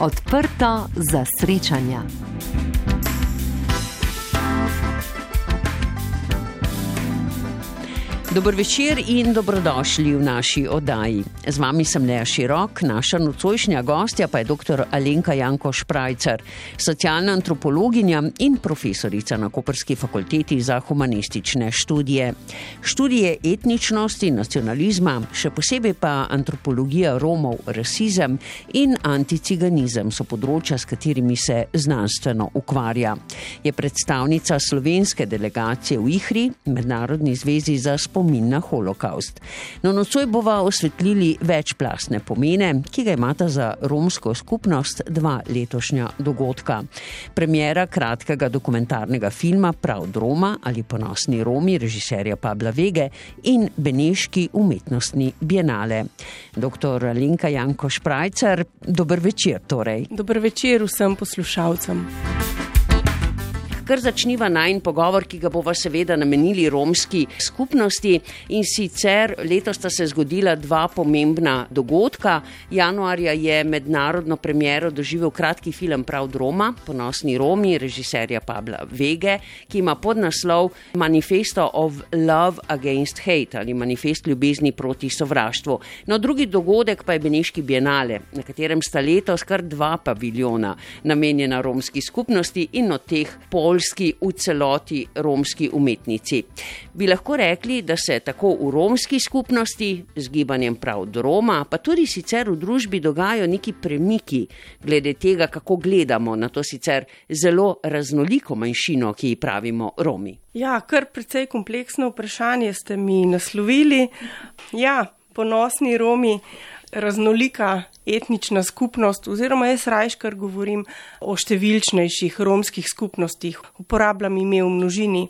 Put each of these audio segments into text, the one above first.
Odprto za srečanja. Dobro večer in dobrodošli v naši oddaji. Z vami sem Lea Širok, naša nocojšnja gostja pa je dr. Alenka Janko Šprajcer, socialna antropologinja in profesorica na Koperski fakulteti za humanistične študije. Študije etničnosti, nacionalizma, še posebej pa antropologija Romov, rasizem in anticiganizem so področja, s katerimi se znanstveno ukvarja. Je predstavnica slovenske delegacije v IHRI, Mednarodni zvezi za spomin na holokaust. No, nocoj bova osvetlili večplastne pomene, ki ga imata za romsko skupnost dva letošnja dogodka. Premjera kratkega dokumentarnega filma Prav Roma ali ponosni Romi režiserja Pabla Vege in Beneški umetnostni bienale. Dr. Linka Janko Šprajcer, dober večer torej. Dober večer vsem poslušalcem kar začniva najn pogovor, ki ga bova seveda namenili romski skupnosti. In sicer letos sta se zgodila dva pomembna dogodka. Januarja je mednarodno premjero doživel kratki film Prav Roma, ponosni Romi, režiserja Pabla Vege, ki ima podnaslov Manifesto of Love Against Hate ali Manifest ljubezni proti sovraštvu. No, drugi dogodek pa je Beneški bienale, na katerem sta letos kar dva paviljona namenjena romski skupnosti in od teh pol poljski v celoti romski umetnici. Bi lahko rekli, da se tako v romski skupnosti z gibanjem prav do Roma, pa tudi sicer v družbi dogajajo neki premiki glede tega, kako gledamo na to sicer zelo raznoliko manjšino, ki ji pravimo Romi. Ja, kar precej kompleksno vprašanje ste mi naslovili. Ja, ponosni Romi raznolika etnična skupnost, oziroma jaz rajškar govorim o številčnejših romskih skupnostih, uporabljam ime v množini.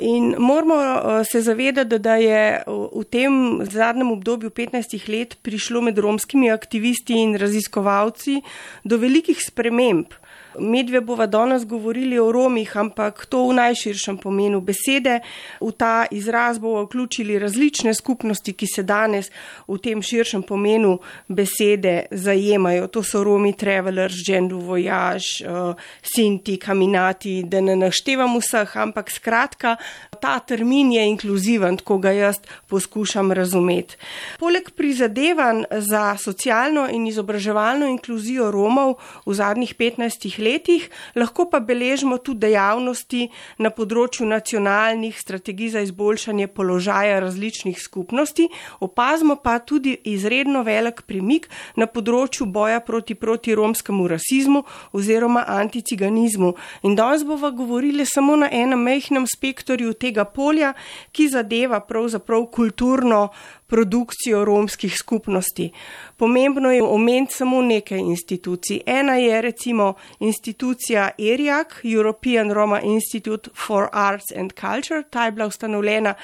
In moramo eh, se zavedati, da je v tem zadnjem obdobju 15 let prišlo med romskimi aktivisti in raziskovalci do velikih sprememb. Medve bova danes govorili o Romih, ampak to v najširšem pomenu besede. V ta izraz bomo vključili različne skupnosti, ki se danes v tem širšem pomenu besede zajemajo. To so Romi, Travelers, Gendu Voyage, uh, Sinti, Kaminati, da ne naštevam vseh, ampak skratka, ta termin je inkluziven, ko ga jaz poskušam razumeti. Poleg prizadevanj za socialno in izobraževalno inkluzijo Romov v zadnjih 15 letih, letih, lahko pa beležimo tudi dejavnosti na področju nacionalnih strategij za izboljšanje položaja različnih skupnosti, opazimo pa tudi izredno velik premik na področju boja proti, proti romskemu rasizmu oziroma anticiganizmu. In danes bomo govorili samo na enem mehnem spektorju tega polja, ki zadeva pravzaprav kulturno produkcijo romskih skupnosti. Pomembno je omeniti samo nekaj institucij. Ena je recimo institucija ERIAC, European Roma Institute for Arts and Culture. Ta je bila ustanovljena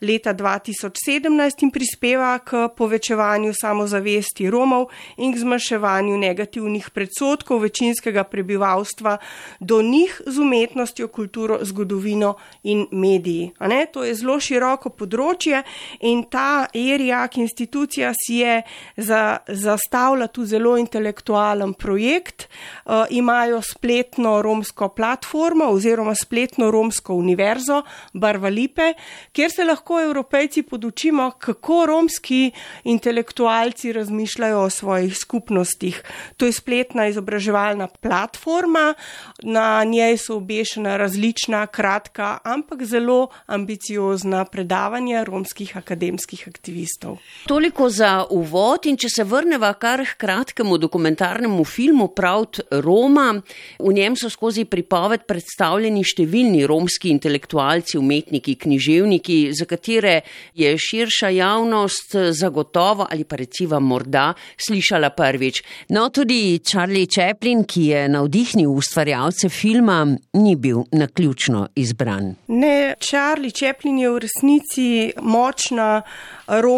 leta 2017 in prispeva k povečevanju samozavesti Romov in k zmanjševanju negativnih predsotkov večinskega prebivalstva do njih z umetnostjo, kulturo, zgodovino in mediji. To je zelo široko področje in ta ERIAC institucija si je za zastavlja tu zelo intelektualen projekt, uh, imajo spletno romsko platformo oziroma spletno romsko univerzo Barva Lipe, kjer se lahko evropejci podučimo, kako romski intelektualci razmišljajo o svojih skupnostih. To je spletna izobraževalna platforma, na njej so obešena različna, kratka, ampak zelo ambiciozna predavanja romskih akademskih aktivistov. Toliko za uvod in če se vrneva kar k kratkemu dokumentarnemu filmu Pravt Roma. V njem so skozi pripoved predstavljeni številni romski intelektualci, umetniki, književniki, za katere je širša javnost zagotovo ali pa recimo morda slišala prvič. No, tudi Charlie Chaplin, ki je navdihnil ustvarjalce filma, ni bil naključno izbran. Ne, Charlie Chaplin je v resnici močna romska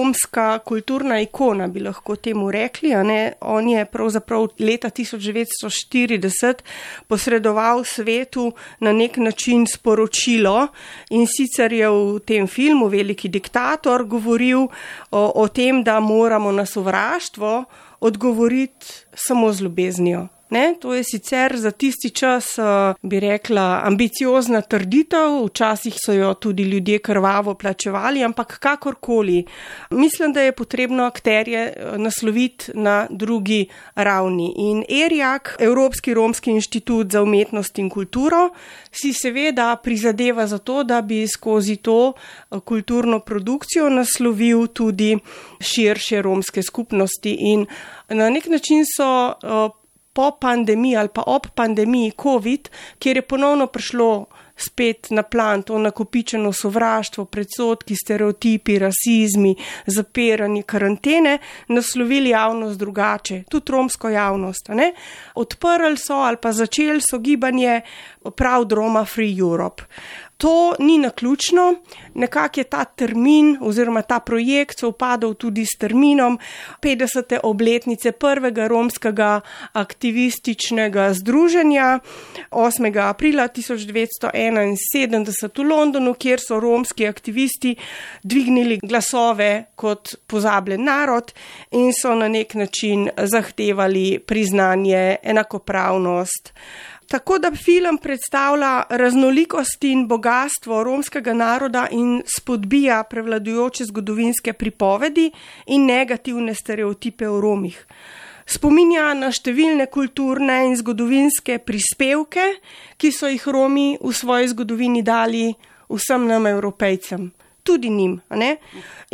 kulturna ikona, bi lahko temu rekli. On je pravzaprav leta 1940 posredoval svetu na nek način sporočilo in sicer je v tem filmu Veliki diktator govoril o, o tem, da moramo na sovraštvo odgovoriti samo z ljubeznijo. Ne, to je sicer za tisti čas, uh, bi rekla, ambiciozna trditev, včasih so jo tudi ljudje krvavo plačevali, ampak kakorkoli. Mislim, da je potrebno akterje uh, nasloviti na drugi ravni. In ERJAK, Evropski romski inštitut za umetnost in kulturo, si seveda prizadeva za to, da bi skozi to uh, kulturno produkcijo naslovil tudi širše romske skupnosti. In na nek način so po pandemiji ali pa ob pandemiji COVID, kjer je ponovno prišlo spet na plan to nakopičeno sovraštvo, predsotki, stereotipi, rasizmi, zapiranje, karantene, naslovili javnost drugače, tudi romsko javnost. Odprli so ali pa začeli so gibanje prav Roma Free Europe. To ni na ključno, nekako je ta termin oziroma ta projekt upadal tudi s terminom 50. obletnice prvega romskega aktivističnega združenja 8. aprila 1971 v Londonu, kjer so romski aktivisti dvignili glasove kot pozabljen narod in so na nek način zahtevali priznanje, enakopravnost. Tako da film predstavlja raznolikost in bogatstvo romskega naroda in spodbija prevladujoče zgodovinske pripovedi in negativne stereotipe o Romih. Spominja na številne kulturne in zgodovinske prispevke, ki so jih Romi v svoji zgodovini dali vsem nam, evropejcem. Tudi njim.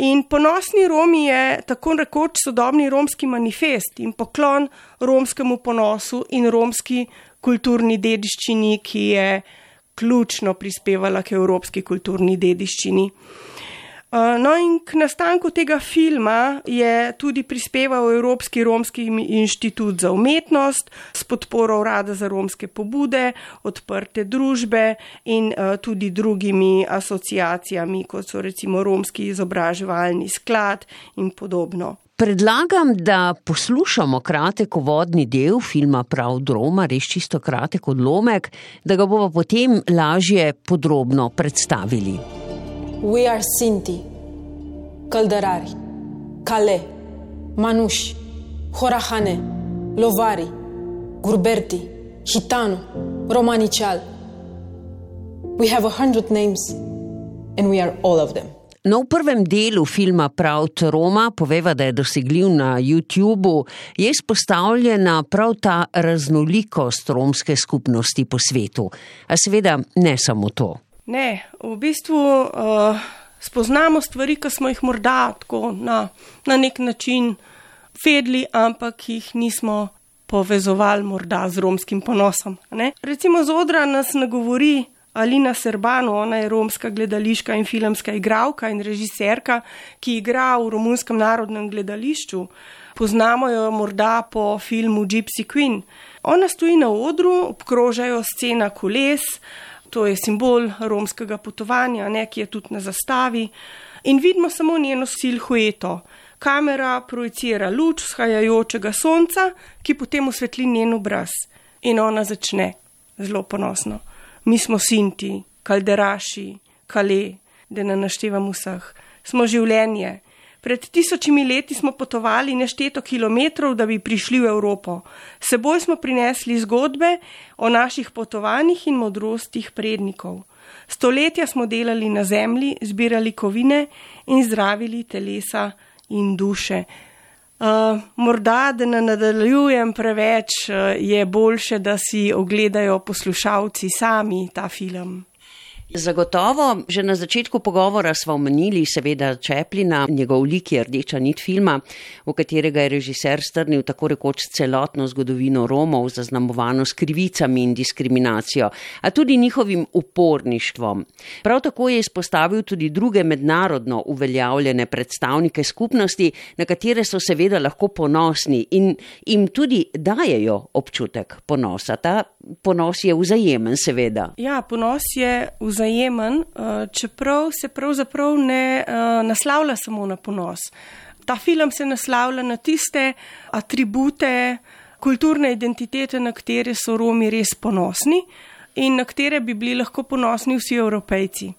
In ponosni Romi je tako rekoč sodobni romski manifest in poklon romskemu ponosu in romski kulturni dediščini, ki je ključno prispevala k evropski kulturni dediščini. Uh, no, in k nastanku tega filma je tudi prispeval Evropski romski inštitut za umetnost s podporo Urada za romske pobude, odprte družbe in uh, tudi drugimi asociacijami, kot so recimo Romski izobraževalni sklad in podobno. Predlagam, da poslušamo kratek uvodni del filma Prav Droma, res čisto kratek odlomek, da ga bomo potem lažje podrobno predstavili. We are Sinti, Kaldarari, Kale, Manuš, Horahane, Lovari, Gurberti, Hitano, Romaničal. We have a hundred names and we are all of them. No, v prvem delu filma Prav Roma, poveva, da je dosegljiv na YouTubu, je izpostavljena prav ta raznolikost romske skupnosti po svetu. A seveda ne samo to. Ne, v bistvu uh, spoznamo stvari, ki smo jih morda tako na, na nek način vedli, ampak jih nismo povezovali morda z romskim ponosom. Ne? Recimo z odra nas nagovori. Alina Serbano, ona je romska gledališka in filmska igralka in režiserka, ki igra v romunskem narodnem gledališču. Poznamo jo morda po filmu Gypsy Queen. Ona stoji na odru, obkrožajo scena koles, to je simbol romskega potovanja, nekje tudi na zastavi. In vidimo samo njeno silhueto. Kamera projicira luč vzhajajočega sonca, ki potem osvetli njen obraz. In ona začne zelo ponosno mi smo Sinti, Kalderaši, Kale, da ne naštevam vseh, smo življenje. Pred tisočimi leti smo potovali nešteto kilometrov, da bi prišli v Evropo. Seboj smo prinesli zgodbe o naših potovanjih in modrostih prednikov. Stoletja smo delali na zemlji, zbirali kovine in zdravili telesa in duše. Uh, morda, da ne nadaljujem preveč, uh, je boljše, da si ogledajo poslušalci sami ta film. Zagotovo, že na začetku pogovora smo omenili seveda Čeplina, njegov lik je rdeča nit filma, v katerega je režiser strnil tako rekoč celotno zgodovino Romov, zaznamovano s krivicami in diskriminacijo, a tudi njihovim uporništvom. Prav tako je izpostavil tudi druge mednarodno uveljavljene predstavnike skupnosti, na katere so seveda lahko ponosni in jim tudi dajejo občutek ponosa. Ta ponos je vzajemen, seveda. Ja, ponos je vzajemen vzajemen, eh, čeprav se pravzaprav ne eh, naslavlja samo na ponos. Ta film se naslavlja na tiste atribute kulturne identitete, na katere so Romi res ponosni. In na katere bi bili lahko ponosni vsi evropejci.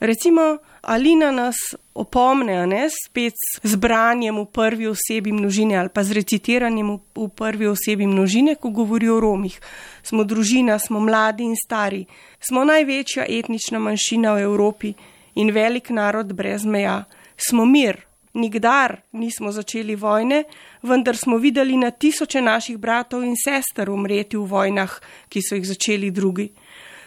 Recimo, Alina nas opomne, ne, spet z branjem v prvi osebi množine ali pa z recitiranjem v, prvi osebi množine, ko govori o Romih. Smo družina, smo mladi in stari, smo največja etnična manjšina v Evropi in velik narod brez meja. Smo mir, nikdar nismo začeli vojne, vendar smo videli na tisoče naših bratov in sester umreti v vojnah, ki so jih začeli drugi.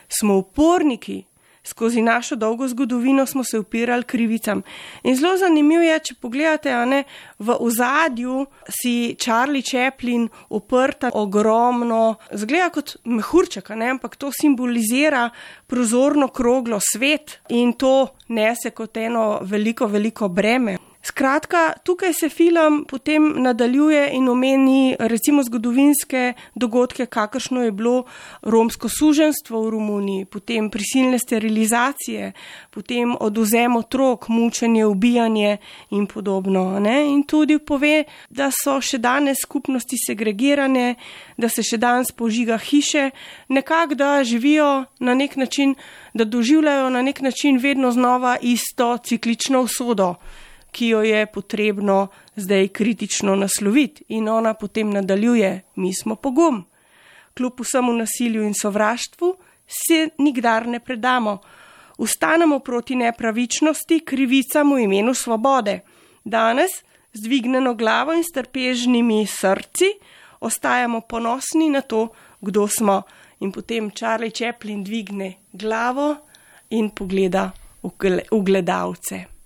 Smo uporniki, skozi našo dolgo zgodovino smo se upirali krivicam. In zelo zanimivo je, če pogledate, ne, v ozadju si Charlie Chaplin oprta ogromno, zgleda kot mehurček, ne, ampak to simbolizira prozorno kroglo svet in to nese kot eno veliko, veliko breme. Skratka, tukaj se film potem nadaljuje in omeni recimo zgodovinske dogodke, kakršno je bilo romsko suženstvo v Romuniji, potem prisilne sterilizacije, potem oduzem otrok, mučenje, ubijanje in podobno. Ne? In tudi pove, da so še danes skupnosti segregirane, da se še danes požiga hiše, nekako da živijo na nek način, da doživljajo na nek način vedno znova isto ciklično usodo ki jo je potrebno zdaj kritično nasloviti. In ona potem nadaljuje: Mi smo pogum. Kljub vsemu nasilju in sovraštvu se nikdar ne predamo. Ustanemo proti nepravičnosti, krivicam v imenu svobode. Danes, z dvignjeno glavo in strpežnimi srci, ostajamo ponosni na to, kdo smo. In potem Charlie Chaplin dvigne glavo in pogleda v gledalce.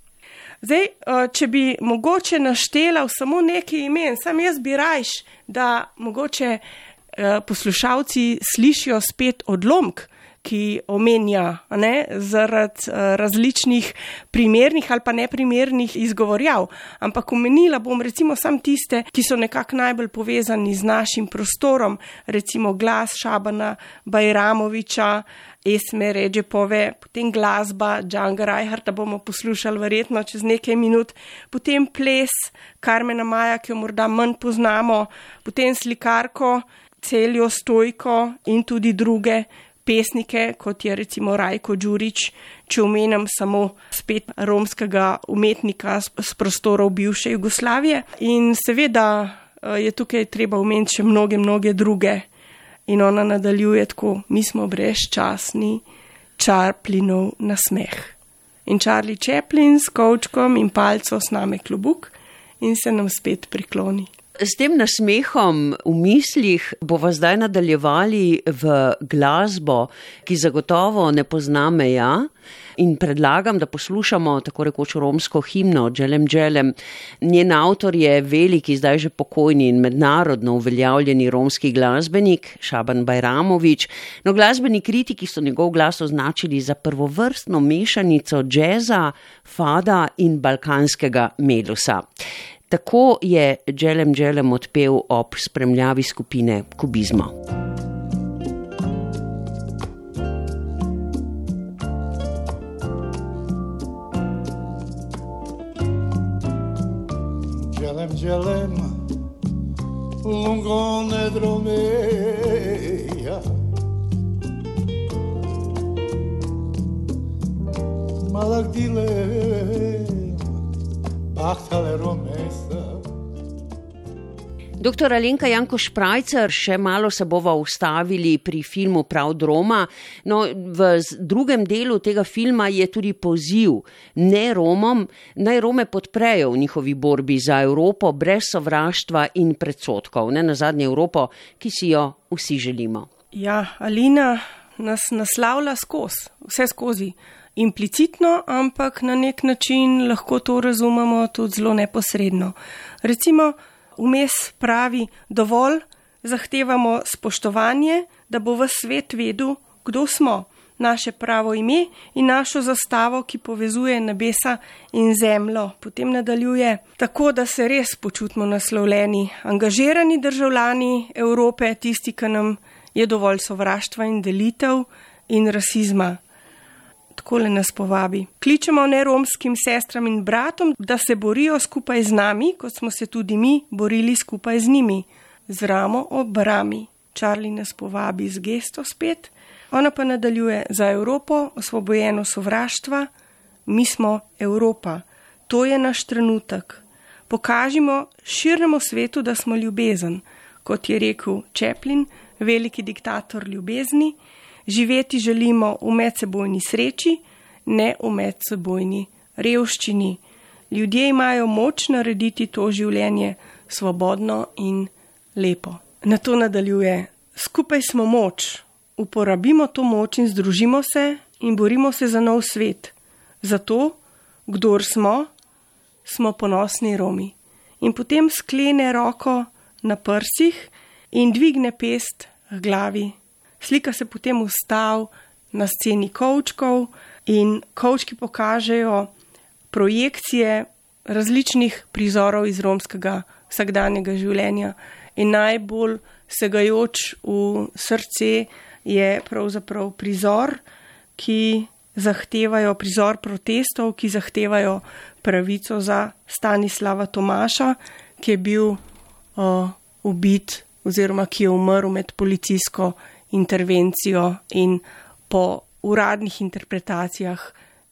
Zdaj, eh, če bi mogoče naštela samo nekaj imen, sam jaz bi rajš, da mogoče eh, poslušalci slišijo spet odlomk, ki omenja ne, zaradi eh, različnih primernih ali pa neprimernih izgovorjav. Ampak omenila bom recimo sam tiste, ki so nekako najbolj povezani z našim prostorom, recimo glas Šabana Bajramoviča, Esme reče pove, potem glasba Džanga Rajharta bomo poslušali verjetno čez nekaj minut, potem ples Karmena Maja, ki jo morda manj poznamo, potem slikarko Celjo Stojko in tudi druge pesnike, kot je recimo Rajko Đurič, če omenem samo spet romskega umetnika z prostorov bivše Jugoslavije. In seveda eh, je tukaj treba omeniti še mnoge, mnoge druge In ona nadaljuje tako: Mi smo brezčasni, čarplinov na smeh. In Charlie Chaplin s kočkom in palco sname klobuk in se nam spet prikloni. S tem nasmehom v mislih bomo zdaj nadaljevali v glasbo, ki zagotovo ne pozna meja in predlagam, da poslušamo tako rekoč romsko himno Dželem Dželem. Njen avtor je veliki, zdaj že pokojni in mednarodno uveljavljeni romski glasbenik Šaban Bajramovič. No, glasbeni kritiki so njegov glas označili za prvovrstno mešanico džeza, fada in balkanskega medusa. Tako je Dželem Dželem odpel ob spremljavi skupine Kubizma. Dželem Dželem, lungo nedromeja. Malak dilema. Doktor Alenka Janko Šprajcer, še malo se bova ustavili pri filmu Prav Roma. No, v drugem delu tega filma je tudi poziv ne Romom, naj Rome podprejo v njihovi borbi za Evropo brez sovraštva in predsotkov, ne na zadnje Evropo, ki si jo vsi želimo. Ja, Alina nas naslavlja skozi, vse skozi implicitno, ampak na nek način lahko to razumemo tudi zelo neposredno. Recimo, vmes pravi, dovolj zahtevamo spoštovanje, da bo v svet vedel, kdo smo, naše pravo ime in našo zastavo, ki povezuje nebesa in zemljo. Potem nadaljuje tako, da se res počutimo naslovljeni, angažirani državljani Evrope, tisti, ki nam je dovolj sovraštva in delitev in rasizma takole nas povabi. Kličemo neromskim sestram in bratom, da se borijo skupaj z nami, kot smo se tudi mi borili skupaj z njimi, z ramo ob rami. Čarli nas povabi z gesto spet. Ona pa nadaljuje za Evropo, osvobojeno sovraštva, mi smo Evropa, to je naš trenutek. Pokažimo širnemu svetu, da smo ljubezen, kot je rekel Čeplin, veliki diktator ljubezni, živeti želimo v medsebojni sreči, ne v medsebojni revščini. Ljudje imajo moč narediti to življenje svobodno in lepo. Na to nadaljuje: Skupaj smo moč, uporabimo to moč in združimo se in borimo se za nov svet. Zato, kdor smo, smo ponosni Romi. In potem sklene roko na prsih in dvigne pest k glavi. Slika se potem ustav na sceni kovčkov in kovčki pokažejo projekcije različnih prizorov iz romskega vsakdanjega življenja. In najbolj segajoč v srce je pravzaprav prizor, ki zahtevajo, prizor protestov, ki zahtevajo pravico za Stanislava Tomaša, ki je bil uh, ubit oziroma ki je umrl med policijsko intervencijo in po uradnih interpretacijah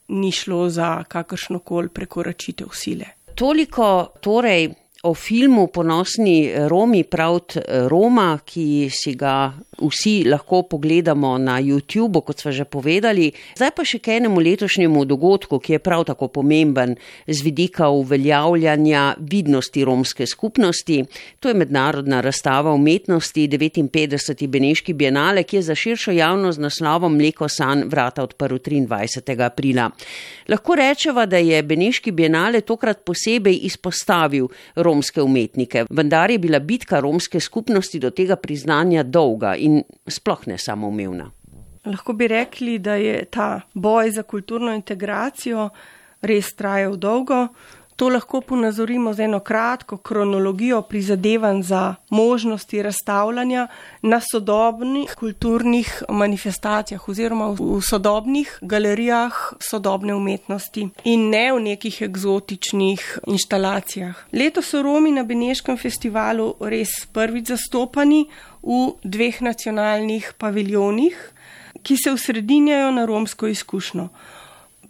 ni šlo za kakršnokoli prekoračitev sile. Toliko torej o filmu Ponosni Romi, pravt Roma, ki si ga vsi lahko pogledamo na YouTubu, kot smo že povedali. Zdaj pa še k enemu letošnjemu dogodku, ki je prav tako pomemben z vidika uveljavljanja vidnosti romske skupnosti. To je mednarodna razstava umetnosti 59. Beneški bienale, ki je za širšo javnost z naslovom Mleko san vrata odprl 23. aprila. Lahko rečeva, da je Beneški bienale tokrat posebej izpostavil romske umetnike, vendar je bila bitka romske skupnosti do tega priznanja dolga in sploh ne samoumevna. Lahko bi rekli, da je ta boj za kulturno integracijo res trajal dolgo. To lahko ponazorimo z eno kratko kronologijo prizadevanj za možnosti razstavljanja na sodobnih kulturnih manifestacijah oziroma v sodobnih galerijah sodobne umetnosti in ne v nekih egzotičnih inštalacijah. Leto so Romi na Beneškem festivalu res prvič zastopani v dveh nacionalnih paviljonih, ki se usredinjajo na romsko izkušnjo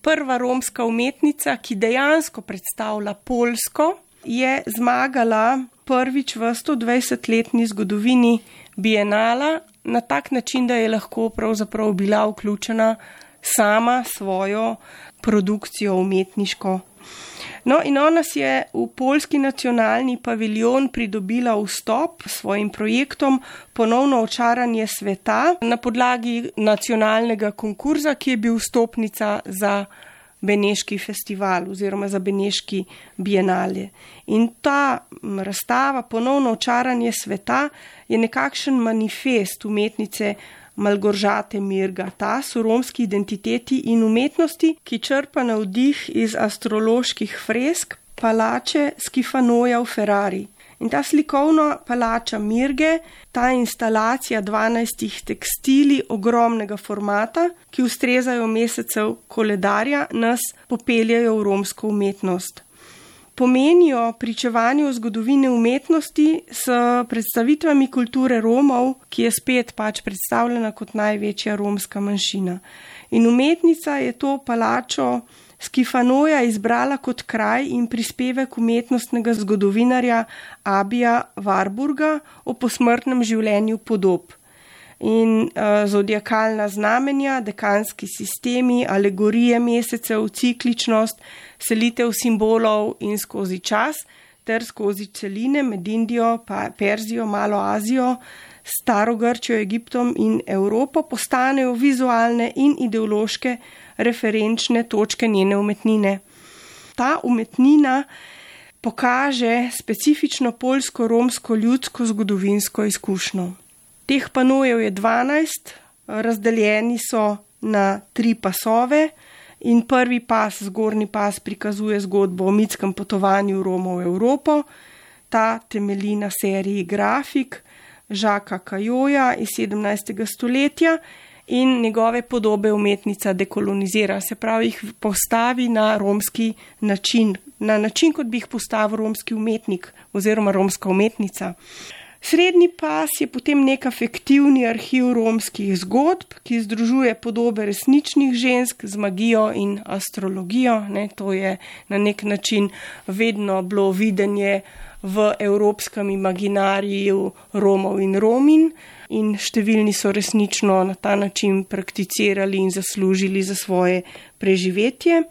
prva romska umetnica, ki dejansko predstavlja Polsko, je zmagala prvič v 120-letni zgodovini Bienala na tak način, da je lahko pravzaprav bila vključena sama svojo produkcijo umetniško No, in ona si je v polski nacionalni paviljon pridobila vstop s svojim projektom Ponovno očaranje sveta na podlagi nacionalnega konkurza, ki je bil vstopnica za Beneški festival oziroma za Beneški bienale. In ta razstava Ponovno očaranje sveta je nekakšen manifest umetnice Malgoržate Mirga, ta so romski identiteti in umetnosti, ki črpa navdih iz astroloških fresk palače Skifanoja v Ferrari. In ta slikovna palača Mirge, ta instalacija 12 tekstili ogromnega formata, ki ustrezajo mesecev koledarja, nas popeljajo v romsko umetnost pomenijo pričevanje o zgodovini umetnosti s predstavitvami kulture Romov, ki je spet pač predstavljena kot največja romska manjšina. In umetnica je to palačo Skifanoja izbrala kot kraj in prispevek umetnostnega zgodovinarja Abija Warburga o posmrtnem življenju podob in uh, zodiakalna znamenja, dekanski sistemi, alegorije mesecev, cikličnost, selitev simbolov in skozi čas, ter skozi celine med Indijo, pa Perzijo, Malo Azijo, Staro Grčijo, Egiptom in Evropo postanejo vizualne in ideološke referenčne točke njene umetnine. Ta umetnina pokaže specifično polsko-romsko ljudsko zgodovinsko izkušnjo. Teh panojev je 12, razdeljeni so na tri pasove. In prvi pas, zgornji pas, prikazuje zgodbo o mitskem potovanju Romov v Evropo. Ta temelji na seriji grafik Žaka Kajoja iz 17. stoletja in njegove podobe umetnica dekolonizira, se pravi, jih postavi na romski način, na način, kot bi jih postavil romski umetnik oziroma romska umetnica. Srednji pas je potem nek afektivni arhiv romskih zgodb, ki združuje podobe resničnih žensk z magijo in astrologijo. Ne, to je na nek način vedno bilo videnje v evropskem imaginariju Romov in Romin in številni so resnično na ta način prakticirali in zaslužili za svoje preživetje.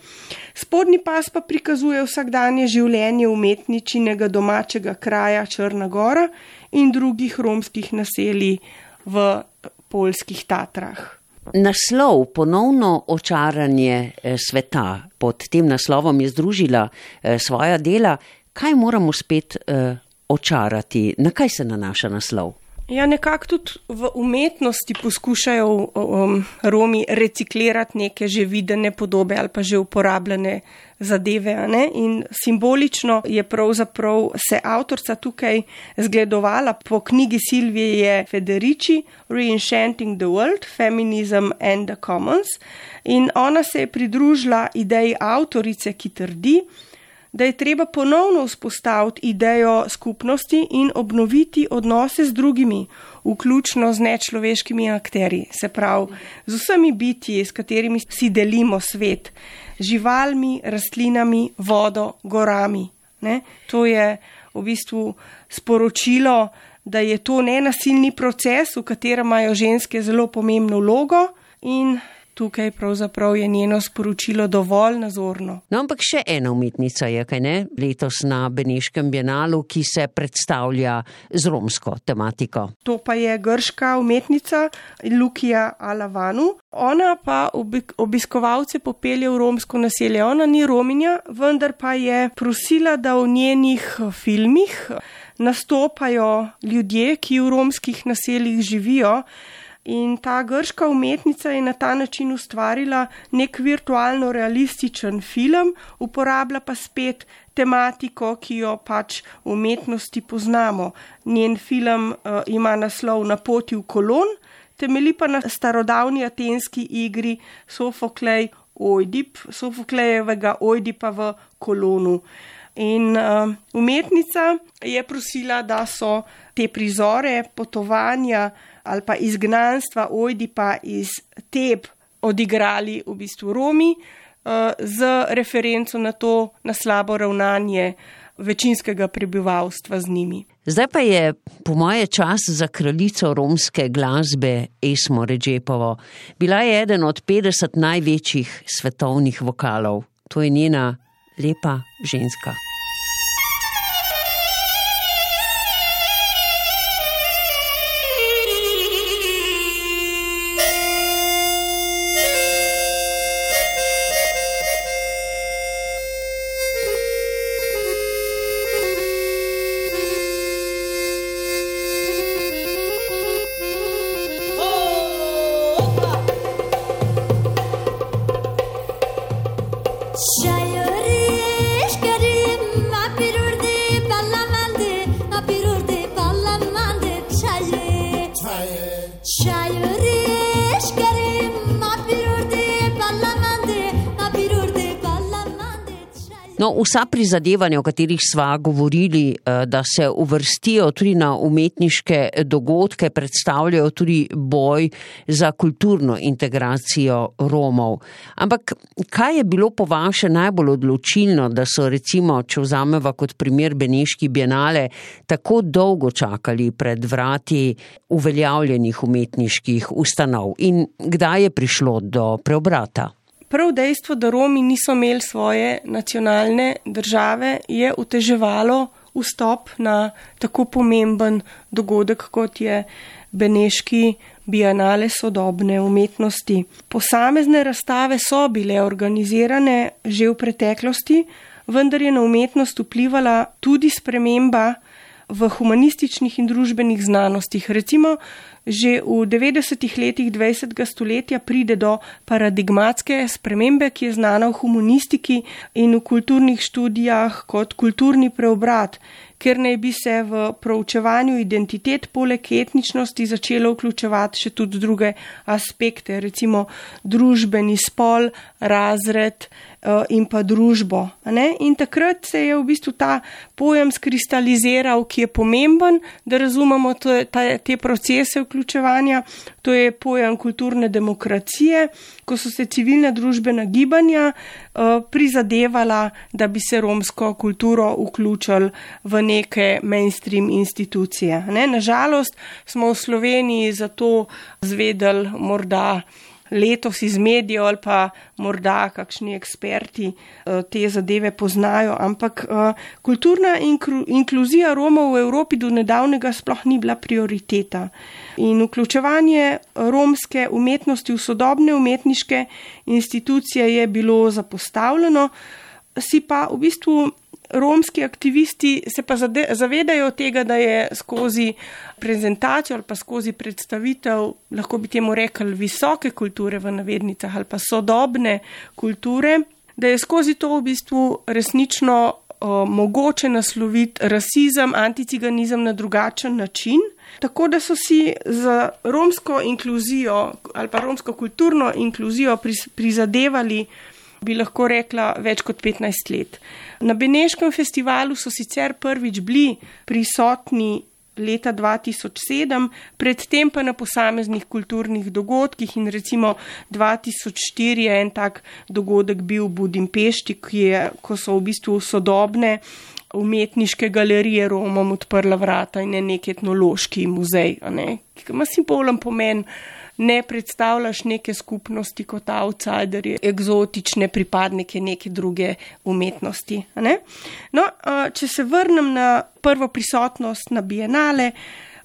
Spodnji pas pa prikazuje vsakdanje življenje umetničinega domačega kraja Črna Gora in drugih romskih naselij v polskih Tatrah. Naslov ponovno očaranje eh, sveta pod tem naslovom je združila eh, svoja dela. Kaj moramo spet uh, očarati? Na kaj se nanaša naslov? Ja, nekako tudi v umetnosti poskušajo um, Romi reciklirati neke že videne podobe ali pa že uporabljene zadeve. In simbolično je pravzaprav se avtorica tukaj zgledovala po knjigi Silvije Federici Reenchanting the World, Feminism and the Commons. In ona se je pridružila ideji avtorice, ki trdi, da je treba ponovno vzpostaviti idejo skupnosti in obnoviti odnose z drugimi, vključno z nečloveškimi akteri, se pravi z vsemi bitji, s katerimi si delimo svet, živalmi, rastlinami, vodo, gorami. Ne? To je v bistvu sporočilo, da je to nenasilni proces, v katerem imajo ženske zelo pomembno vlogo in tukaj pravzaprav je njeno sporočilo dovolj nazorno. No, ampak še ena umetnica je, kaj ne, letos na Beneškem bienalu, ki se predstavlja z romsko tematiko. To pa je grška umetnica Lukija Alavanu. Ona pa obiskovalce popelje v romsko naselje. Ona ni rominja, vendar pa je prosila, da v njenih filmih nastopajo ljudje, ki v romskih naseljih živijo. In ta grška umetnica je na ta način ustvarila nek virtualno realističen film, uporablja pa spet tematiko, ki jo pač v umetnosti poznamo. Njen film uh, ima naslov Na poti v kolon, temeli pa na starodavni atenski igri Sofoklej Ojdip, Sofoklejevega Ojdipa v kolonu. In uh, umetnica je prosila, da so te prizore potovanja ali pa izgnanstva Ojdipa iz Teb odigrali v bistvu Romi uh, z referenco na to, na slabo ravnanje večinskega prebivalstva z njimi. Zdaj pa je po moje čas za kraljico romske glasbe Esmo Ređepovo. Bila je eden od 50 največjih svetovnih vokalov. To je njena lepa ženska. Vsa prizadevanja, o katerih sva govorili, eh, da se uvrstijo tudi na umetniške dogodke, predstavljajo tudi boj za kulturno integracijo Romov. Ampak kaj je bilo po vaše najbolj odločilno, da so recimo, če vzameva kot primer Beneški bienale, tako dolgo čakali pred vrati uveljavljenih umetniških ustanov in kdaj je prišlo do preobrata? Prav dejstvo, da Romi niso imeli svoje nacionalne države, je uteževalo vstop na tako pomemben dogodek, kot je Beneški bienale sodobne umetnosti. Posamezne razstave so bile organizirane že v preteklosti, vendar je na umetnost vplivala tudi sprememba v humanističnih in družbenih znanostih. Recimo, že v 90-ih letih 20. stoletja pride do paradigmatske spremembe, ki je znana v humanistiki in v kulturnih študijah kot kulturni preobrat, ker naj bi se v proučevanju identitet poleg etničnosti začelo vključevati še tudi druge aspekte, recimo družbeni spol, razred, in pa družbo. In takrat se je v bistvu ta pojem skristaliziral, ki je pomemben, da razumemo to, ta, te procese vključevanja. To je pojem kulturne demokracije, ko so se civilna družbena gibanja uh, prizadevala, da bi se romsko kulturo vključili v neke mainstream institucije. Ne? Nažalost smo v Sloveniji zato zvedeli morda letos iz medijev ali pa morda kakšni eksperti eh, te zadeve poznajo, ampak eh, kulturna inkluzija Romov v Evropi do nedavnega sploh ni bila prioriteta. In vključevanje romske umetnosti v sodobne umetniške institucije je bilo zapostavljeno, si pa v bistvu romski aktivisti se pa zavedajo tega, da je skozi prezentacijo ali pa skozi predstavitev, lahko bi temu rekli, visoke kulture v navednicah ali pa sodobne kulture, da je skozi to v bistvu resnično o, mogoče nasloviti rasizem, anticiganizem na drugačen način. Tako da so si za romsko inkluzijo ali pa romsko kulturno inkluzijo prizadevali bi lahko rekla, več kot 15 let. Na Beneškem festivalu so sicer prvič bili prisotni leta 2007, predtem pa na posameznih kulturnih dogodkih in recimo 2004 je en tak dogodek bil v Budimpešti, je, ko so v bistvu sodobne umetniške galerije Romom odprla vrata in je nek etnološki muzej, ne, ki ima simbolen pomen ne predstavljaš neke skupnosti kot outsiderje, eksotične pripadnike neke druge umetnosti. Ne? No, če se vrnem na prvo prisotnost na Bienale.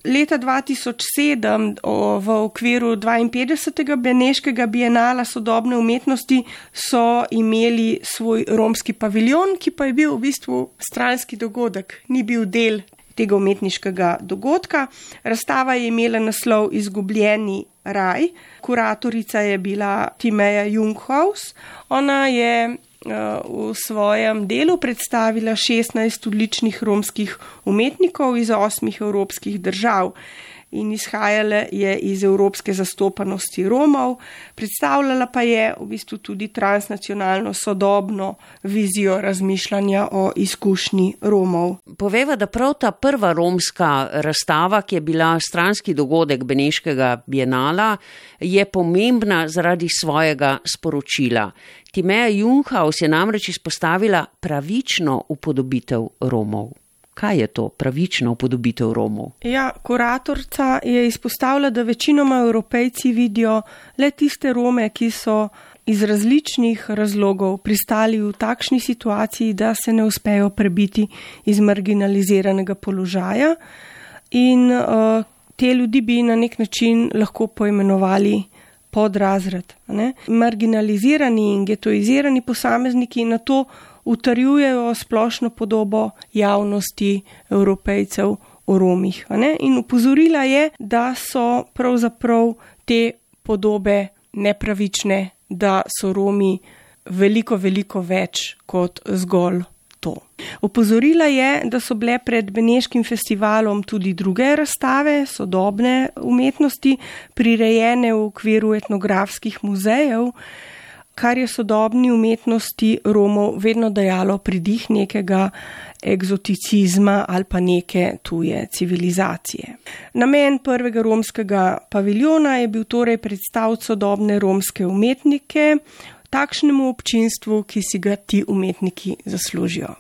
Leta 2007 v okviru 52. Beneškega bienala sodobne umetnosti so imeli svoj romski paviljon, ki pa je bil v bistvu stranski dogodek, ni bil del tega umetniškega dogodka. Razstava je imela naslov Izgubljeni raj. Kuratorica je bila Timeja Junghaus. Ona je uh, v svojem delu predstavila 16 odličnih romskih umetnikov iz osmih evropskih držav in izhajala je iz evropske zastopanosti Romov, predstavljala pa je v bistvu tudi transnacionalno sodobno vizijo razmišljanja o izkušnji Romov. Poveva, da prav ta prva romska razstava, ki je bila stranski dogodek Beneškega bienala, je pomembna zaradi svojega sporočila. Timeja Junghaus je namreč izpostavila pravično upodobitev Romov. Kaj je to pravična upodobitev Romov? Ja, kuratorca je izpostavila, da večinoma evropejci vidijo le tiste Rome, ki so iz različnih razlogov pristali v takšni situaciji, da se ne uspejo prebiti iz marginaliziranega položaja. In uh, te ljudi bi na nek način lahko poimenovali podrazred. Ne? Marginalizirani in getoizirani posamezniki na to utrjujejo splošno podobo javnosti evropejcev o Romih. In upozorila je, da so pravzaprav te podobe nepravične, da so Romi veliko, veliko več kot zgolj. To. Opozorila je, da so bile pred Beneškim festivalom tudi druge razstave sodobne umetnosti, prirejene v okviru etnografskih muzejev, kar je sodobni umetnosti Romov vedno dajalo pridih nekega egzoticizma ali pa neke tuje civilizacije. Namen prvega romskega paviljona je bil torej predstaviti sodobne romske umetnike takšnemu občinstvu, ki si ga ti umetniki zaslužijo.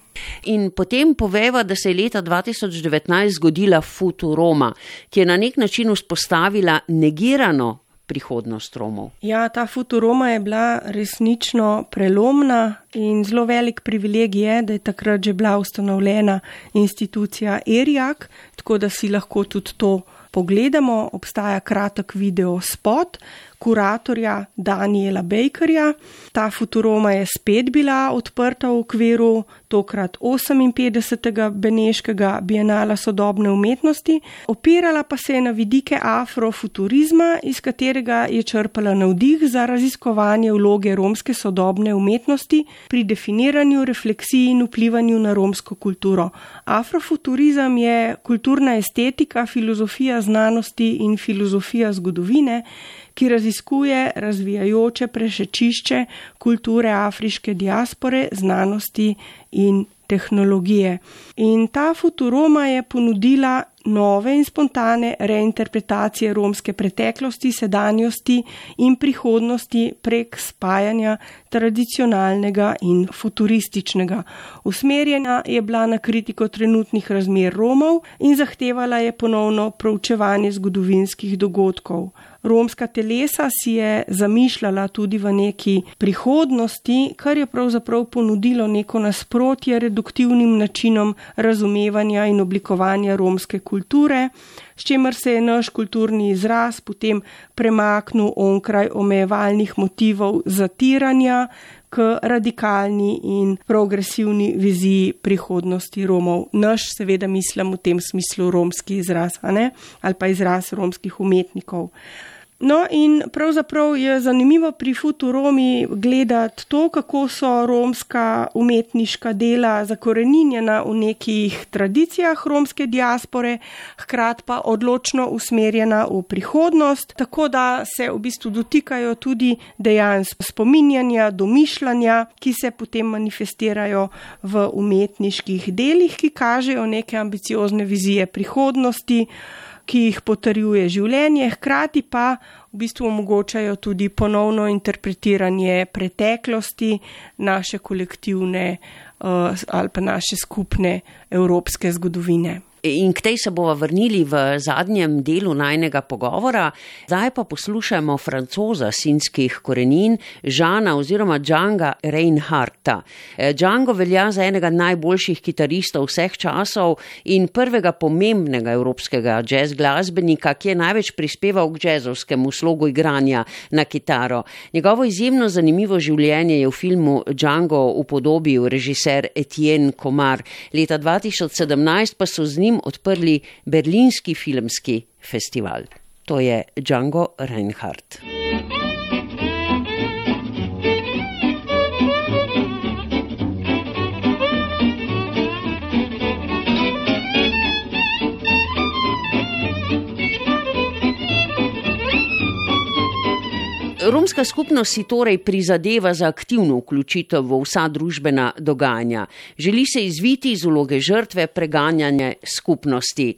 In potem poveva, da se je leta 2019 zgodila Futuroma, ki je na nek način vzpostavila negirano prihodnost Romov. Ja, ta Futuroma je bila resnično prelomna in zelo velik privilegij je, da je takrat že bila ustanovljena institucija ERIAK, tako da si lahko tudi to pogledamo. Obstaja kratek video spot, kuratorja Daniela Bakerja. Ta Futuroma je spet bila odprta v okviru tokrat 58. Beneškega bienala sodobne umetnosti, opirala pa se je na vidike afrofuturizma, iz katerega je črpala navdih za raziskovanje vloge romske sodobne umetnosti pri definiranju, refleksiji in vplivanju na romsko kulturo. Afrofuturizem je kulturna estetika, filozofija znanosti in filozofija zgodovine ki raziskuje razvijajoče prešečišče kulture afriške diaspore, znanosti in tehnologije. In ta Futuroma je ponudila nove in spontane reinterpretacije romske preteklosti, sedanjosti in prihodnosti prek spajanja tradicionalnega in futurističnega. Usmerjena je bila na kritiko trenutnih razmer Romov in zahtevala je ponovno proučevanje zgodovinskih dogodkov romska telesa si je zamišljala tudi v neki prihodnosti, kar je pravzaprav ponudilo neko nasprotje reduktivnim načinom razumevanja in oblikovanja romske kulture, s čimer se je naš kulturni izraz potem premaknil onkraj omejevalnih motivov zatiranja k radikalni in progresivni viziji prihodnosti Romov. Naš seveda mislim v tem smislu romski izraz, ali pa izraz romskih umetnikov. No, in pravzaprav je zanimivo pri Futuromi gledati to, kako so romska umetniška dela zakoreninjena v nekih tradicijah romske diaspore, hkrat pa odločno usmerjena v prihodnost, tako da se v bistvu dotikajo tudi dejansko spominjanja, domišljanja, ki se potem manifestirajo v umetniških delih, ki kažejo neke ambiciozne vizije prihodnosti ki jih potrjuje življenje, hkrati pa v bistvu omogočajo tudi ponovno interpretiranje preteklosti naše kolektivne uh, ali pa naše skupne evropske zgodovine. In k tej se bomo vrnili v zadnjem delu najnega pogovora. Zdaj pa poslušajmo francoza sinskih korenin, Žana oziroma Džanga Reinhardta. Eh, Django velja za enega najboljših kitaristov vseh časov in prvega pomembnega evropskega jazz glasbenika, ki je največ prispeval k jazzovskemu slogu igranja na kitaro. Njegovo izjemno zanimivo življenje je v filmu Django upodobil režiser Etienne Komar. Leta 2017 pa so z njim njim odprli Berlinski filmski festival. To je Django Reinhardt. Romska skupnost si torej prizadeva za aktivno vključitev v vsa družbena dogajanja. Želi se izviti iz uloge žrtve preganjanja skupnosti.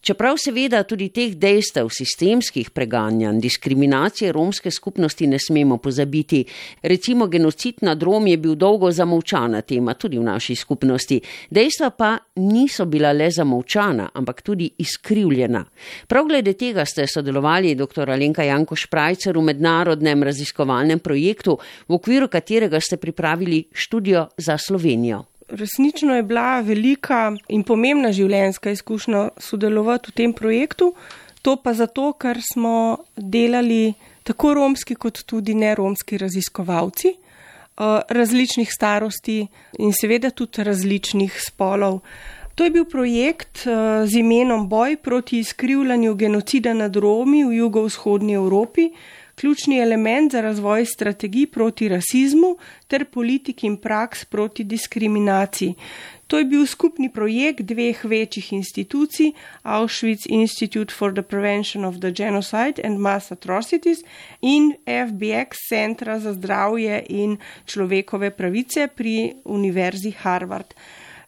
Čeprav seveda tudi teh dejstev, sistemskih preganjanj, diskriminacije romske skupnosti ne smemo pozabiti. Recimo genocid nad Rom je bil dolgo zamovčana tema tudi v naši skupnosti. Dejstva pa niso bila le zamovčana, ampak tudi izkrivljena. Prav glede tega ste sodelovali dr. Alenka Janko Šprajcer v mednarodnem raziskovalnem projektu, v okviru katerega ste pripravili študijo za Slovenijo resnično je bila velika in pomembna življenjska izkušnja sodelovati v tem projektu. To pa zato, ker smo delali tako romski, kot tudi neromski raziskovalci eh, različnih starosti in seveda tudi različnih spolov. To je bil projekt eh, z imenom Boj proti izkrivljanju genocida nad Romi v jugovzhodnji Evropi, ključni element za razvoj strategij proti rasizmu ter politik in praks proti diskriminaciji. To je bil skupni projekt dveh večjih institucij, Auschwitz Institute for the Prevention of the Genocide and Mass Atrocities in FBX Centra za zdravje in človekove pravice pri Univerzi Harvard.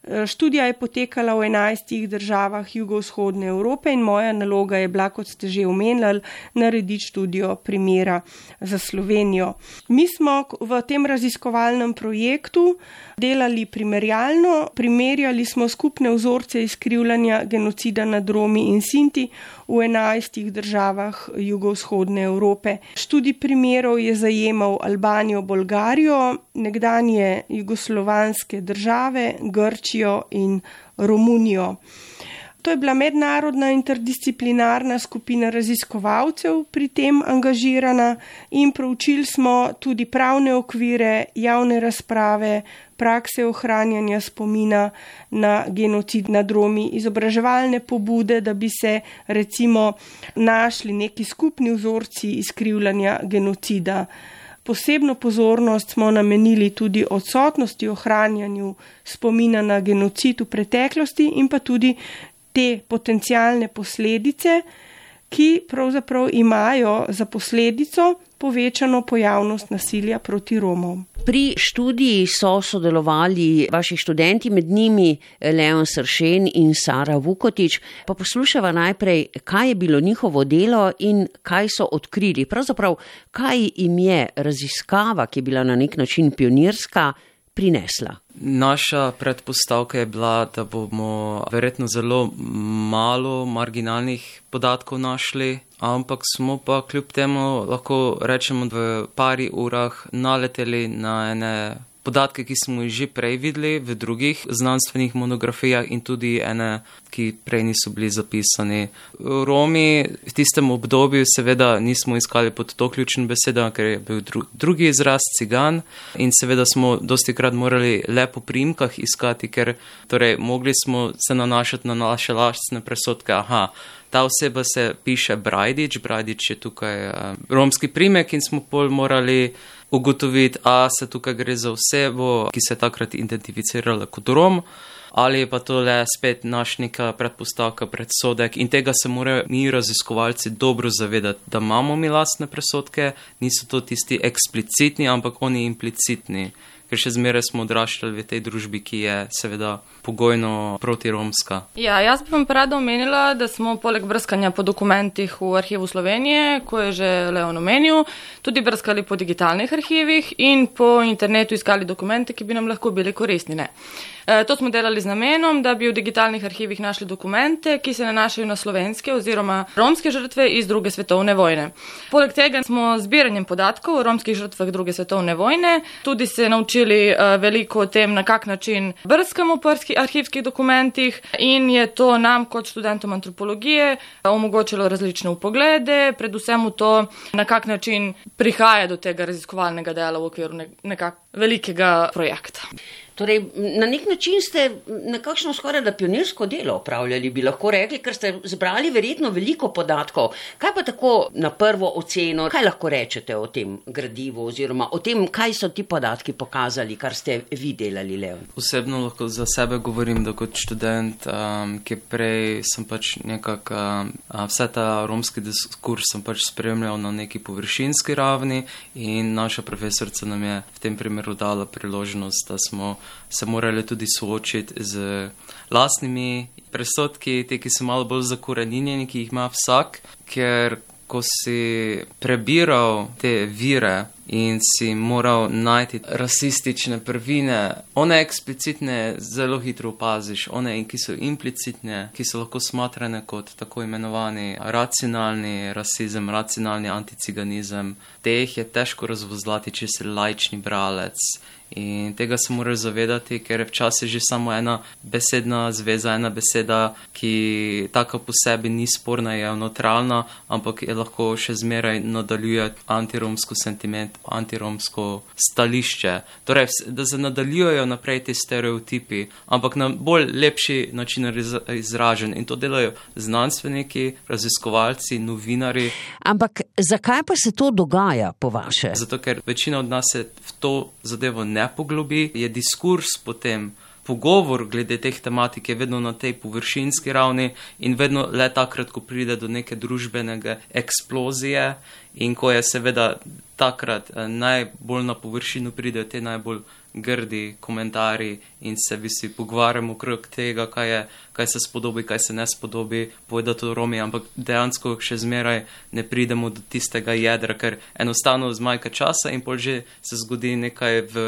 Eh, študija je potekala v enajstih državah jugovzhodne Evrope in moja naloga je bila, kot ste že omenjali, narediti študijo primera za Slovenijo. Mi smo v tem raziskovalnem projektu delali primerjalno, primerjali smo skupne vzorce izkrivljanja genocida nad Romi in Sinti v enajstih državah jugovzhodne Evrope. Študij primerov je zajemal Albanijo, Bolgarijo, nekdanje jugoslovanske države, Grčijo in Romunijo. To je bila mednarodna interdisciplinarna skupina raziskovalcev pri tem angažirana in proučili smo tudi pravne okvire, javne razprave, prakse ohranjanja spomina na genocid nad Romi, izobraževalne pobude, da bi se recimo našli neki skupni vzorci izkrivljanja genocida. Posebno pozornost smo namenili tudi odsotnosti ohranjanju spomina na genocid v preteklosti in pa tudi te potencijalne posledice, ki pravzaprav imajo za posledico povečano pojavnost nasilja proti Romom. Pri študiji so sodelovali vaši študenti, med njimi Leon Sršen in Sara Vukotič. Pa poslušava najprej, kaj je bilo njihovo delo in kaj so odkrili. Pravzaprav, kaj jim je raziskava, ki je bila na nek način pionirska, prinesla. Naša predpostavka je bila, da bomo verjetno zelo malo marginalnih podatkov našli, ampak smo pa kljub temu lahko rečemo v pari urah naleteli na ene podatke, ki smo jih že prej videli v drugih znanstvenih monografijah in tudi ene, ki prej niso bili zapisani. Romi v tistem obdobju seveda nismo iskali pod to ključno besedo, ker je bil dru drugi izraz cigan in seveda smo dosti krat morali le po primkah iskati, ker torej mogli smo se nanašati na naše lastne presodke. Aha, ta oseba se piše Brajdič, Brajdič je tukaj uh, romski primek in smo pol morali ugotoviti, a se tukaj gre za osebo, ki se je takrat identificirala kot Rom, ali je pa to le spet naš neka predpostavka, predsodek in tega se morajo mi raziskovalci dobro zavedati, da imamo mi lastne presodke, niso to tisti eksplicitni, ampak oni implicitni ker še zmeraj smo odraščali v tej družbi, ki je seveda pogojno protiromska. Ja, jaz bi vam rada omenila, da smo poleg brskanja po dokumentih v arhivu Slovenije, ko je že Leon omenil, tudi brskali po digitalnih arhivih in po internetu iskali dokumente, ki bi nam lahko bili koristni. Ne. E, to smo delali z namenom, da bi v digitalnih arhivih našli dokumente, ki se nanašajo na slovenske oziroma romske žrtve iz druge svetovne vojne. Poleg tega smo zbiranjem podatkov o romskih žrtvah druge svetovne vojne tudi se naučili e, veliko o tem, na kak način brskamo po arhivskih dokumentih in je to nam kot študentom antropologije omogočilo različne upoglede, predvsem v to, na kak način prihaja do tega raziskovalnega dela v okviru nekak velikega projekta. Torej, na nek način ste nekakšno skoraj da pionirsko delo upravljali, bi lahko rekli, ker ste zbrali verjetno veliko podatkov. Kaj pa tako na prvo oceno, kaj lahko rečete o tem gradivu oziroma o tem, kaj so ti podatki pokazali, kar ste vi delali, Leon? Osebno lahko za sebe govorim, da kot študent, um, ki prej sem pač nekako um, vse ta romski diskurs sem pač spremljal na neki površinski ravni in naša profesorica nam je v tem primeru dala priložnost, da smo se morali tudi soočiti z lastnimi presodki, te, ki so malo bolj zakorenjeni, ki jih ima vsak, ker ko si prebiral te vire in si moral najti rasistične prvine, one eksplicitne zelo hitro opaziš, one, ki so implicitne, ki so lahko smatrane kot tako imenovani racionalni rasizem, racionalni anticiganizem, teh je težko razvozlati, če si lajčni bralec. In tega se moraš zavedati, ker je včasih že samo ena besedna zveza, ena beseda, ki tako po sebi ni sporna, je neutralna, ampak je lahko še zmeraj nadaljuje antiromsko sentiment, antiromsko stališče. Torej, da se nadaljujejo naprej ti stereotipi, ampak na bolj lepši način izražen. In to delajo znanstveniki, raziskovalci, novinari. Ampak zakaj pa se to dogaja, po vaše? Zato, ker večina od nas se v to zadevo ne ne poglobi, je diskurs potem. Pogovor glede teh tematik je vedno na tej površinski ravni in vedno le takrat, ko pride do neke družbene eksplozije in ko je seveda takrat eh, najbolj na površino pridejo te najbolj grdi komentarji in se vsi pogovarjamo okrog tega, kaj, je, kaj se spodobi, kaj se ne spodobi, povedati to Romi, ampak dejansko še zmeraj ne pridemo do tistega jedra, ker enostavno zmajka časa in pol že se zgodi nekaj v,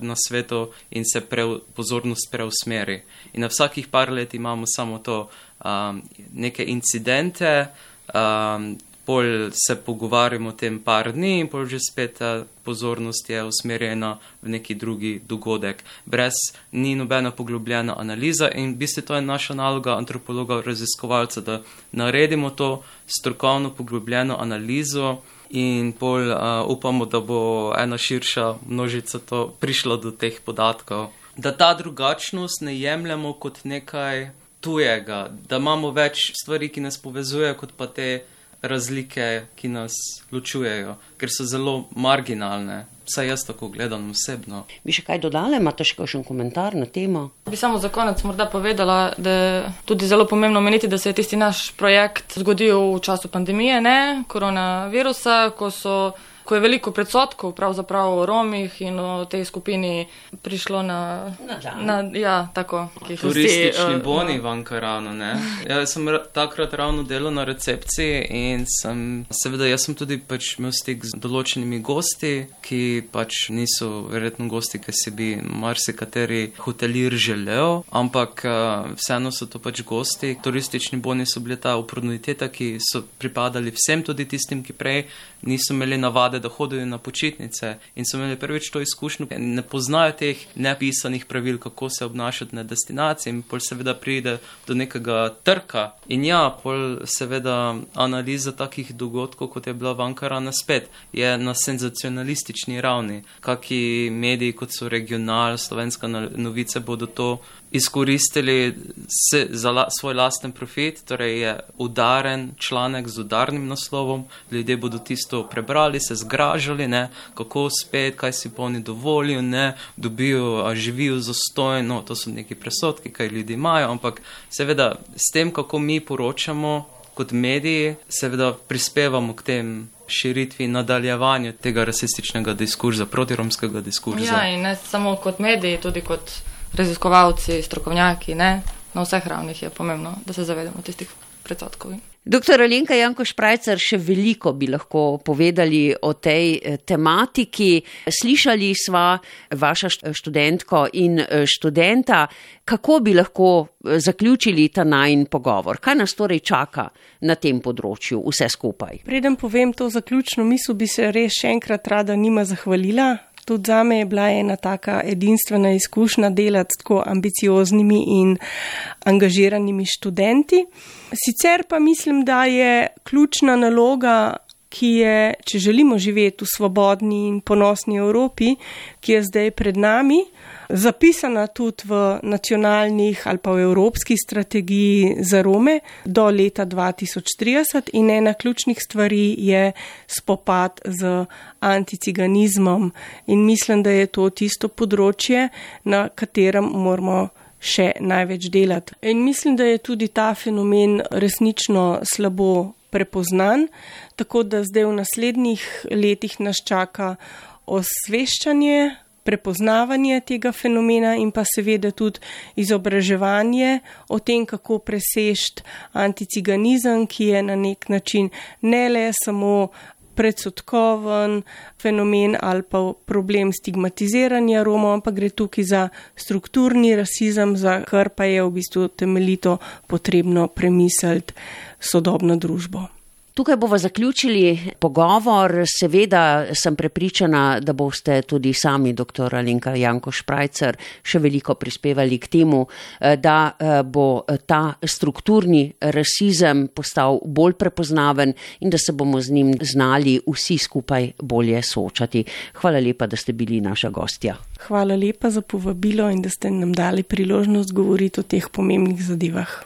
na svetu in se pre, pozornost preusmeri. In na vsakih par let imamo samo to, um, neke incidente, um, pol se pogovarjamo o tem par dni in pol že spet ta pozornost je usmerjena v neki drugi dogodek. Brez ni nobena poglobljena analiza in v bistvu to je naša naloga antropologa, raziskovalca, da naredimo to strokovno poglobljeno analizo in pol uh, upamo, da bo ena širša množica to prišla do teh podatkov. Da ta drugačnost ne jemljemo kot nekaj tujega, da imamo več stvari, ki nas povezujejo, kot pa te razlike, ki nas ločujejo, ker so zelo marginalne. Vsaj jaz tako gledam osebno. Bi še kaj dodali, imate še kakšen komentar na temo? Bi samo za konec morda povedala, da je tudi zelo pomembno omeniti, da se je tisti naš projekt zgodil v času pandemije, ne koronavirusa, ko so ko je veliko predsotkov pravzaprav o Romih in o tej skupini prišlo na. na ja, tako. Turistični vsi, uh, boni no. v Ankaranu. Ja, sem takrat ravno delal na recepciji in sem, seveda, jaz sem tudi pač imel stik z določenimi gosti, ki pač niso verjetno gosti, ki si bi marsikateri hotelir želel, ampak uh, vseeno so to pač gosti. Turistični boni so bili ta oportuniteta, ki so pripadali vsem, tudi tistim, ki prej niso imeli navade mlade, da hodijo na počitnice in so imeli prvič to izkušnjo, ne poznajo teh nepisanih pravil, kako se obnašati na destinaciji, in pol seveda pride do nekega trka. In ja, pol seveda analiza takih dogodkov, kot je bila v Ankaranu spet, je na senzacionalistični ravni. Kaki mediji, kot so regional, slovenska novice, bodo to izkoristili se, za la, svoj lasten profit, torej je udaren članek z udarnim naslovom, ljudje bodo tisto prebrali, se zgražali, ne, kako spet, kaj si pa oni dovolijo, ne, dobijo, a živijo zastojno, to so neki presodki, kaj ljudi imajo, ampak seveda s tem, kako mi poročamo kot mediji, seveda prispevamo k tem širitvi in nadaljevanju tega rasističnega diskurza, protiromskega diskurza. Ja, in ne samo kot mediji, tudi kot raziskovalci, strokovnjaki, ne? na vseh ravnih je pomembno, da se zavedamo tistih predsotkov. Doktor Alenka Janko Šprajcer, še veliko bi lahko povedali o tej eh, tematiki. Slišali sva vaša študentko in eh, študenta, kako bi lahko eh, zaključili ta najn pogovor. Kaj nas torej čaka na tem področju, vse skupaj? Preden povem to zaključno misel, bi se res še enkrat rada njima zahvalila tudi za me je bila ena taka edinstvena izkušnja delati s tako ambicioznimi in angažiranimi študenti. Sicer pa mislim, da je ključna naloga, ki je, če želimo živeti v svobodni in ponosni Evropi, ki je zdaj pred nami, zapisana tudi v nacionalnih ali pa v evropski strategiji za Rome do leta 2030 in ena ključnih stvari je spopad z anticiganizmom in mislim, da je to tisto področje, na katerem moramo še največ delati. In mislim, da je tudi ta fenomen resnično slabo prepoznan, tako da zdaj v naslednjih letih nas čaka osveščanje prepoznavanje tega fenomena in pa seveda tudi izobraževanje o tem, kako presešti anticiganizem, ki je na nek način ne le samo predsotkoven fenomen ali pa problem stigmatiziranja Romov, ampak gre tukaj za strukturni rasizem, za kar pa je v bistvu temeljito potrebno premisliti sodobno družbo. Tukaj bomo zaključili pogovor. Seveda sem prepričana, da boste tudi sami, dr. Alenka Janko Šprajcer, še veliko prispevali k temu, eh, da eh, bo eh, ta strukturni rasizem postal bolj prepoznaven in da se bomo z njim znali vsi skupaj bolje soočati. Hvala lepa, da ste bili naša gostja. Hvala lepa za povabilo in da ste nam dali priložnost govoriti o teh pomembnih zadevah.